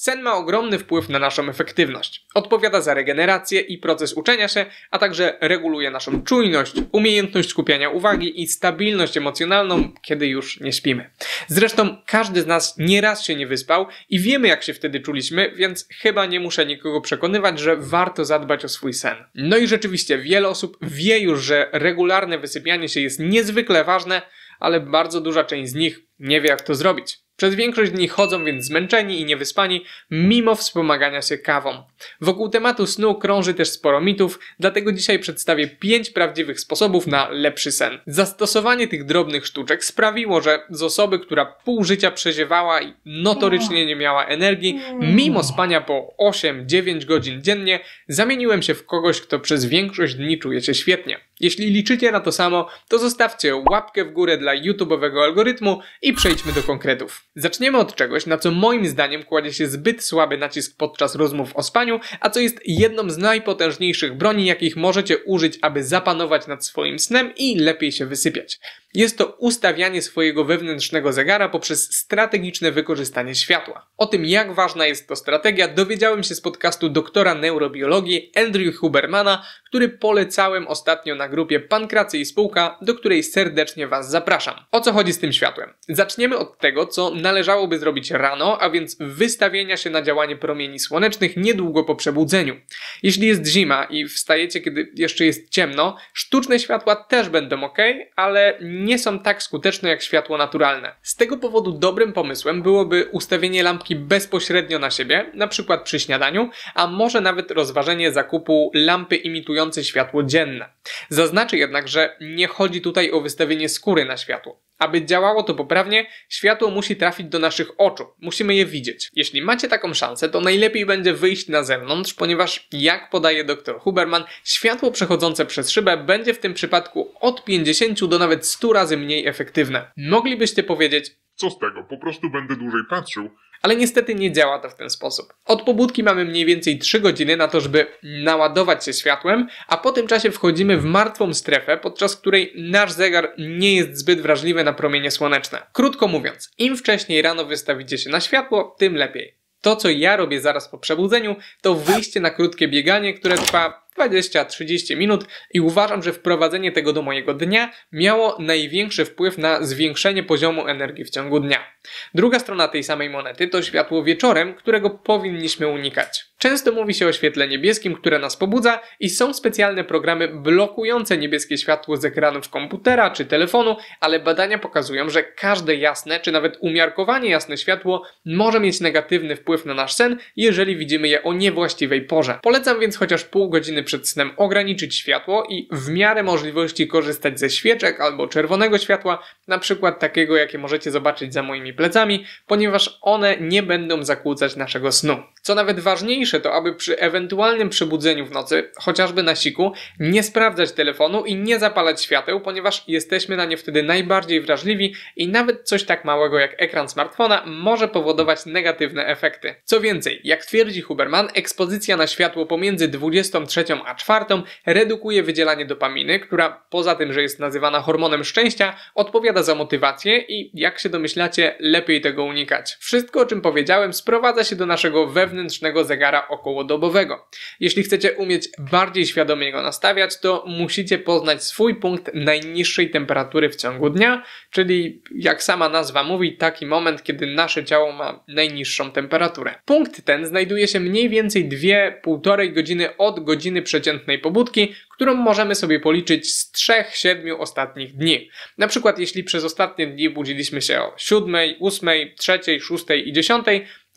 Sen ma ogromny wpływ na naszą efektywność. Odpowiada za regenerację i proces uczenia się, a także reguluje naszą czujność, umiejętność skupiania uwagi i stabilność emocjonalną, kiedy już nie śpimy. Zresztą każdy z nas nieraz się nie wyspał i wiemy jak się wtedy czuliśmy, więc chyba nie muszę nikogo przekonywać, że warto zadbać o swój sen. No i rzeczywiście wiele osób wie już, że regularne wysypianie się jest niezwykle ważne, ale bardzo duża część z nich nie wie jak to zrobić. Przez większość dni chodzą więc zmęczeni i niewyspani, mimo wspomagania się kawą. Wokół tematu snu krąży też sporo mitów, dlatego dzisiaj przedstawię 5 prawdziwych sposobów na lepszy sen. Zastosowanie tych drobnych sztuczek sprawiło, że z osoby, która pół życia przeziewała i notorycznie nie miała energii, mimo spania po 8-9 godzin dziennie, zamieniłem się w kogoś, kto przez większość dni czuje się świetnie. Jeśli liczycie na to samo, to zostawcie łapkę w górę dla YouTube'owego algorytmu i przejdźmy do konkretów. Zaczniemy od czegoś, na co moim zdaniem kładzie się zbyt słaby nacisk podczas rozmów o spaniu, a co jest jedną z najpotężniejszych broni, jakich możecie użyć, aby zapanować nad swoim snem i lepiej się wysypiać. Jest to ustawianie swojego wewnętrznego zegara poprzez strategiczne wykorzystanie światła. O tym, jak ważna jest to strategia, dowiedziałem się z podcastu doktora neurobiologii Andrew Hubermana, który polecałem ostatnio na grupie Pankracy i Spółka, do której serdecznie Was zapraszam. O co chodzi z tym światłem? Zaczniemy od tego, co należałoby zrobić rano, a więc wystawienia się na działanie promieni słonecznych niedługo po przebudzeniu. Jeśli jest zima i wstajecie, kiedy jeszcze jest ciemno, sztuczne światła też będą ok, ale nie są tak skuteczne jak światło naturalne. Z tego powodu dobrym pomysłem byłoby ustawienie lampki bezpośrednio na siebie, na przykład przy śniadaniu, a może nawet rozważenie zakupu lampy imitującej światło dzienne. Zaznaczę jednak, że nie chodzi tutaj o wystawienie skóry na światło. Aby działało to poprawnie, światło musi trafić do naszych oczu. Musimy je widzieć. Jeśli macie taką szansę, to najlepiej będzie wyjść na zewnątrz, ponieważ, jak podaje dr Huberman, światło przechodzące przez szybę będzie w tym przypadku od 50 do nawet 100 razy mniej efektywne. Moglibyście powiedzieć, Co z tego? Po prostu będę dłużej patrzył. ale niestety nie działa to w ten sposób. Od pobudki mamy mniej więcej 3 godziny na to, żeby naładować się światłem, a po tym czasie wchodzimy w martwą strefę, podczas której nasz zegar nie jest zbyt wrażliwy na promienie słoneczne. Krótko mówiąc, im wcześniej rano wystawicie się na światło, tym lepiej. To, co ja robię zaraz po przebudzeniu, to wyjście na krótkie bieganie, które trwa 20-30 minut i uważam, że wprowadzenie tego do mojego dnia miało największy wpływ na zwiększenie poziomu energii w ciągu dnia. Druga strona tej samej monety to światło wieczorem, którego powinniśmy unikać. Często mówi się o świetle niebieskim, które nas pobudza i są specjalne programy blokujące niebieskie światło z ekranów komputera czy telefonu, ale badania pokazują, że każde jasne czy nawet umiarkowanie jasne światło może mieć negatywny wpływ na nasz sen, jeżeli widzimy je o niewłaściwej porze. Polecam więc chociaż pół godziny przed snem ograniczyć światło i w miarę możliwości korzystać ze świeczek albo czerwonego światła, na przykład takiego, jakie możecie zobaczyć za moimi plecami, ponieważ one nie będą zakłócać naszego snu. Co nawet ważniejsze, to aby przy ewentualnym przebudzeniu w nocy, chociażby na siku, nie sprawdzać telefonu i nie zapalać świateł, ponieważ jesteśmy na nie wtedy najbardziej wrażliwi i nawet coś tak małego jak ekran smartfona może powodować negatywne efekty. Co więcej, jak twierdzi Huberman, ekspozycja na światło pomiędzy 23 a 4 redukuje wydzielanie dopaminy, która poza tym, że jest nazywana hormonem szczęścia, odpowiada za motywację i jak się domyślacie, lepiej tego unikać. Wszystko o czym powiedziałem sprowadza się do naszego wewnętrznego zegara okołodobowego. Jeśli chcecie umieć bardziej świadomie go nastawiać, to musicie poznać swój punkt najniższej temperatury w ciągu dnia, czyli jak sama nazwa mówi, taki moment, kiedy nasze ciało ma najniższą temperaturę. Punkt ten znajduje się mniej więcej 2-1,5 godziny od godziny przeciętnej pobudki, którą możemy sobie policzyć z 3-7 ostatnich dni. Na przykład jeśli przez ostatnie dni budziliśmy się o 7, 8, 3, 6 i 10,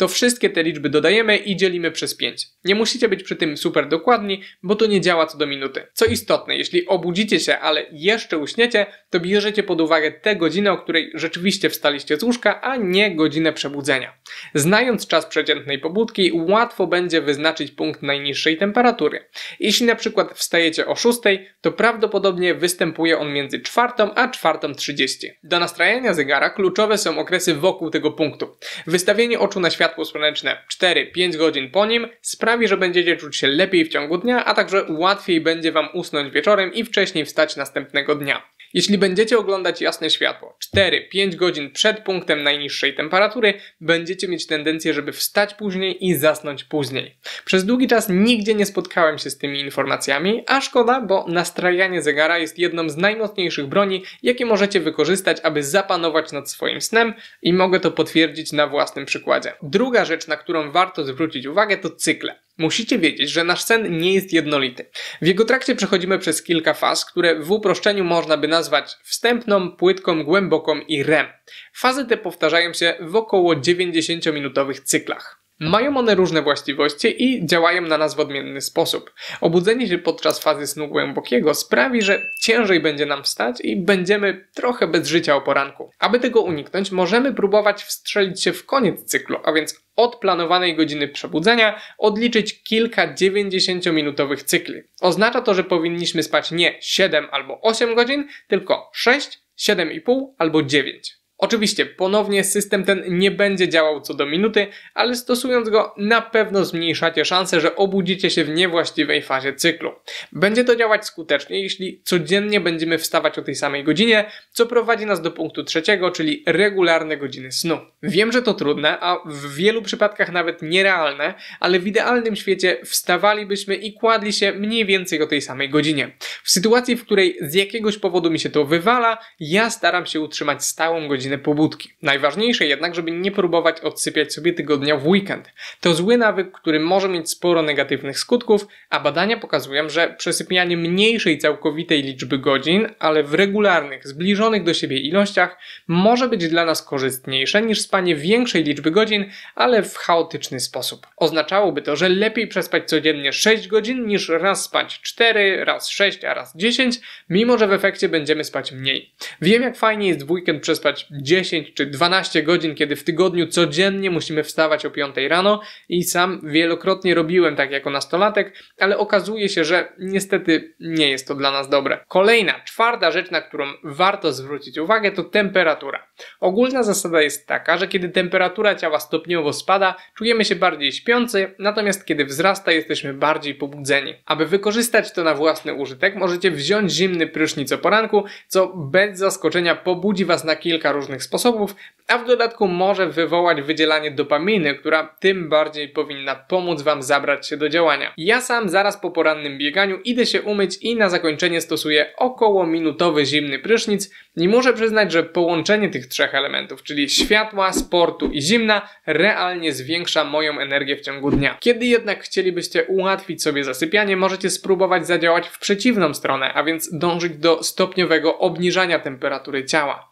to wszystkie te liczby dodajemy i dzielimy przez 5. Nie musicie być przy tym super dokładni, bo to nie działa co do minuty. Co istotne, jeśli obudzicie się, ale jeszcze uśniecie, to bierzecie pod uwagę tę godzinę, o której rzeczywiście wstaliście z łóżka, a nie godzinę przebudzenia. Znając czas przeciętnej pobudki, łatwo będzie wyznaczyć punkt najniższej temperatury. Jeśli na przykład wstajecie o 6, to prawdopodobnie występuje on między 4 a 4.30. Do nastrajania zegara kluczowe są okresy wokół tego punktu. Wystawienie oczu na światło słoneczne 4-5 godzin po nim sprawi, że będziecie czuć się lepiej w ciągu dnia, a także łatwiej będzie Wam usnąć wieczorem i wcześniej wstać następnego dnia. Jeśli będziecie oglądać jasne światło 4-5 godzin przed punktem najniższej temperatury, będziecie mieć tendencję, żeby wstać później i zasnąć później. Przez długi czas nigdzie nie spotkałem się z tymi informacjami, a szkoda, bo nastrajanie zegara jest jedną z najmocniejszych broni, jakie możecie wykorzystać, aby zapanować nad swoim snem i mogę to potwierdzić na własnym przykładzie. Druga rzecz, na którą warto zwrócić uwagę, to cykle. Musicie wiedzieć, że nasz sen nie jest jednolity. W jego trakcie przechodzimy przez kilka faz, które w uproszczeniu można by nazwać wstępną, płytką, głęboką i REM. Fazy te powtarzają się w około 90-minutowych cyklach. Mają one różne właściwości i działają na nas w odmienny sposób. Obudzenie się podczas fazy snu głębokiego sprawi, że ciężej będzie nam wstać i będziemy trochę bez życia o poranku. Aby tego uniknąć, możemy próbować wstrzelić się w koniec cyklu, a więc od planowanej godziny przebudzenia odliczyć kilka 90-minutowych cykli. Oznacza to, że powinniśmy spać nie 7 albo 8 godzin, tylko 6, 7,5 albo 9. Oczywiście ponownie system ten nie będzie działał co do minuty, ale stosując go na pewno zmniejszacie szanse, że obudzicie się w niewłaściwej fazie cyklu. Będzie to działać skutecznie, jeśli codziennie będziemy wstawać o tej samej godzinie, co prowadzi nas do punktu trzeciego, czyli regularne godziny snu. Wiem, że to trudne, a w wielu przypadkach nawet nierealne, ale w idealnym świecie wstawalibyśmy i kładli się mniej więcej o tej samej godzinie. W sytuacji, w której z jakiegoś powodu mi się to wywala, ja staram się utrzymać stałą godzinę godzinę pobudki. Najważniejsze jednak, żeby nie próbować odsypiać sobie tygodnia w weekend. To zły nawyk, który może mieć sporo negatywnych skutków, a badania pokazują, że przesypianie mniejszej całkowitej liczby godzin, ale w regularnych, zbliżonych do siebie ilościach, może być dla nas korzystniejsze niż spanie większej liczby godzin, ale w chaotyczny sposób. Oznaczałoby to, że lepiej przespać codziennie 6 godzin niż raz spać 4, raz 6, a raz 10, mimo że w efekcie będziemy spać mniej. Wiem jak fajnie jest w weekend przespać 10 czy 12 godzin, kiedy w tygodniu codziennie musimy wstawać o 5 rano i sam wielokrotnie robiłem tak jako nastolatek, ale okazuje się, że niestety nie jest to dla nas dobre. Kolejna, czwarta rzecz, na którą warto zwrócić uwagę, to temperatura. Ogólna zasada jest taka, że kiedy temperatura ciała stopniowo spada, czujemy się bardziej śpiący, natomiast kiedy wzrasta, jesteśmy bardziej pobudzeni. Aby wykorzystać to na własny użytek, możecie wziąć zimny prysznic o poranku, co bez zaskoczenia pobudzi Was na kilka różnych różnych sposobów, a w dodatku może wywołać wydzielanie dopaminy, która tym bardziej powinna pomóc Wam zabrać się do działania. Ja sam zaraz po porannym bieganiu idę się umyć i na zakończenie stosuję około minutowy zimny prysznic i muszę przyznać, że połączenie tych trzech elementów, czyli światła, sportu i zimna, realnie zwiększa moją energię w ciągu dnia. Kiedy jednak chcielibyście ułatwić sobie zasypianie, możecie spróbować zadziałać w przeciwną stronę, a więc dążyć do stopniowego obniżania temperatury ciała.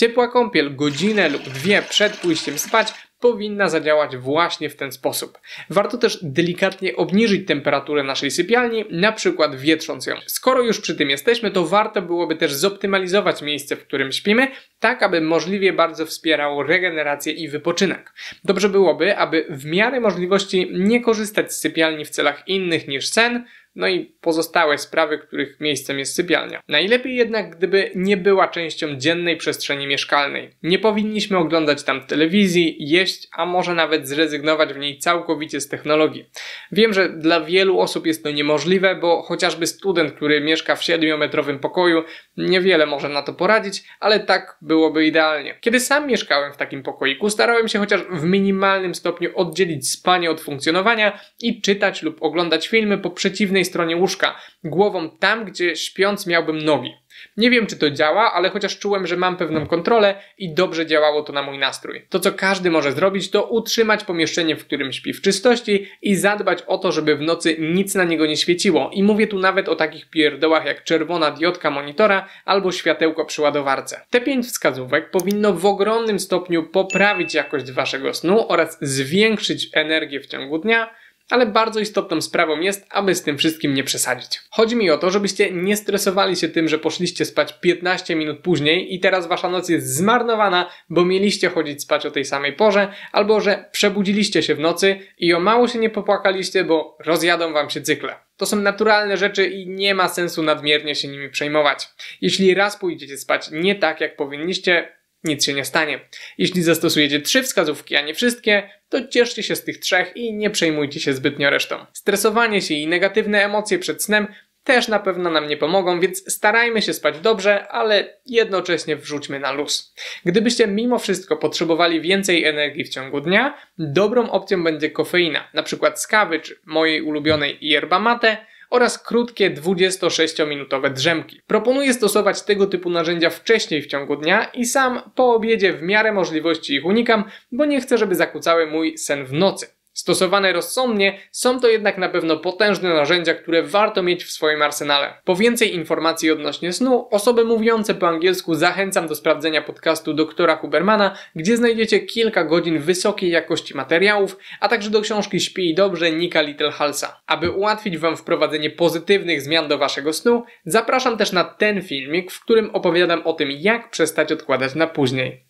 Ciepła kąpiel godzinę lub dwie przed pójściem spać powinna zadziałać właśnie w ten sposób. Warto też delikatnie obniżyć temperaturę naszej sypialni, na przykład wietrząc ją. Skoro już przy tym jesteśmy, to warto byłoby też zoptymalizować miejsce, w którym śpimy, tak aby możliwie bardzo wspierało regenerację i wypoczynek. Dobrze byłoby, aby w miarę możliwości nie korzystać z sypialni w celach innych niż sen, no i pozostałe sprawy, których miejscem jest sypialnia. Najlepiej jednak, gdyby nie była częścią dziennej przestrzeni mieszkalnej. Nie powinniśmy oglądać tam telewizji, jeść, a może nawet zrezygnować w niej całkowicie z technologii. Wiem, że dla wielu osób jest to niemożliwe, bo chociażby student, który mieszka w 7-metrowym pokoju, niewiele może na to poradzić, ale tak byłoby idealnie. Kiedy sam mieszkałem w takim pokoiku, starałem się chociaż w minimalnym stopniu oddzielić spanie od funkcjonowania i czytać lub oglądać filmy po przeciwnej stronie łóżka, głową tam, gdzie śpiąc miałbym nogi. Nie wiem, czy to działa, ale chociaż czułem, że mam pewną kontrolę i dobrze działało to na mój nastrój. To, co każdy może zrobić, to utrzymać pomieszczenie, w którym śpi w czystości i zadbać o to, żeby w nocy nic na niego nie świeciło. I mówię tu nawet o takich pierdołach jak czerwona diodka monitora albo światełko przy ładowarce. Te pięć wskazówek powinno w ogromnym stopniu poprawić jakość waszego snu oraz zwiększyć energię w ciągu dnia, ale bardzo istotną sprawą jest, aby z tym wszystkim nie przesadzić. Chodzi mi o to, żebyście nie stresowali się tym, że poszliście spać 15 minut później i teraz wasza noc jest zmarnowana, bo mieliście chodzić spać o tej samej porze, albo że przebudziliście się w nocy i o mało się nie popłakaliście, bo rozjadą wam się cykle. To są naturalne rzeczy i nie ma sensu nadmiernie się nimi przejmować. Jeśli raz pójdziecie spać nie tak, jak powinniście, nic się nie stanie. Jeśli zastosujecie trzy wskazówki, a nie wszystkie, to cieszcie się z tych trzech i nie przejmujcie się zbytnio resztą. Stresowanie się i negatywne emocje przed snem też na pewno nam nie pomogą, więc starajmy się spać dobrze, ale jednocześnie wrzućmy na luz. Gdybyście mimo wszystko potrzebowali więcej energii w ciągu dnia, dobrą opcją będzie kofeina, na przykład z kawy czy mojej ulubionej yerba mate, oraz krótkie 26-minutowe drzemki. Proponuję stosować tego typu narzędzia wcześniej w ciągu dnia i sam po obiedzie w miarę możliwości ich unikam, bo nie chcę, żeby zakłócały mój sen w nocy. Stosowane rozsądnie, są to jednak na pewno potężne narzędzia, które warto mieć w swoim arsenale. Po więcej informacji odnośnie snu, osoby mówiące po angielsku zachęcam do sprawdzenia podcastu doktora Hubermana, gdzie znajdziecie kilka godzin wysokiej jakości materiałów, a także do książki Śpi dobrze Nika Littlehalsa. Aby ułatwić Wam wprowadzenie pozytywnych zmian do Waszego snu, zapraszam też na ten filmik, w którym opowiadam o tym, jak przestać odkładać na później.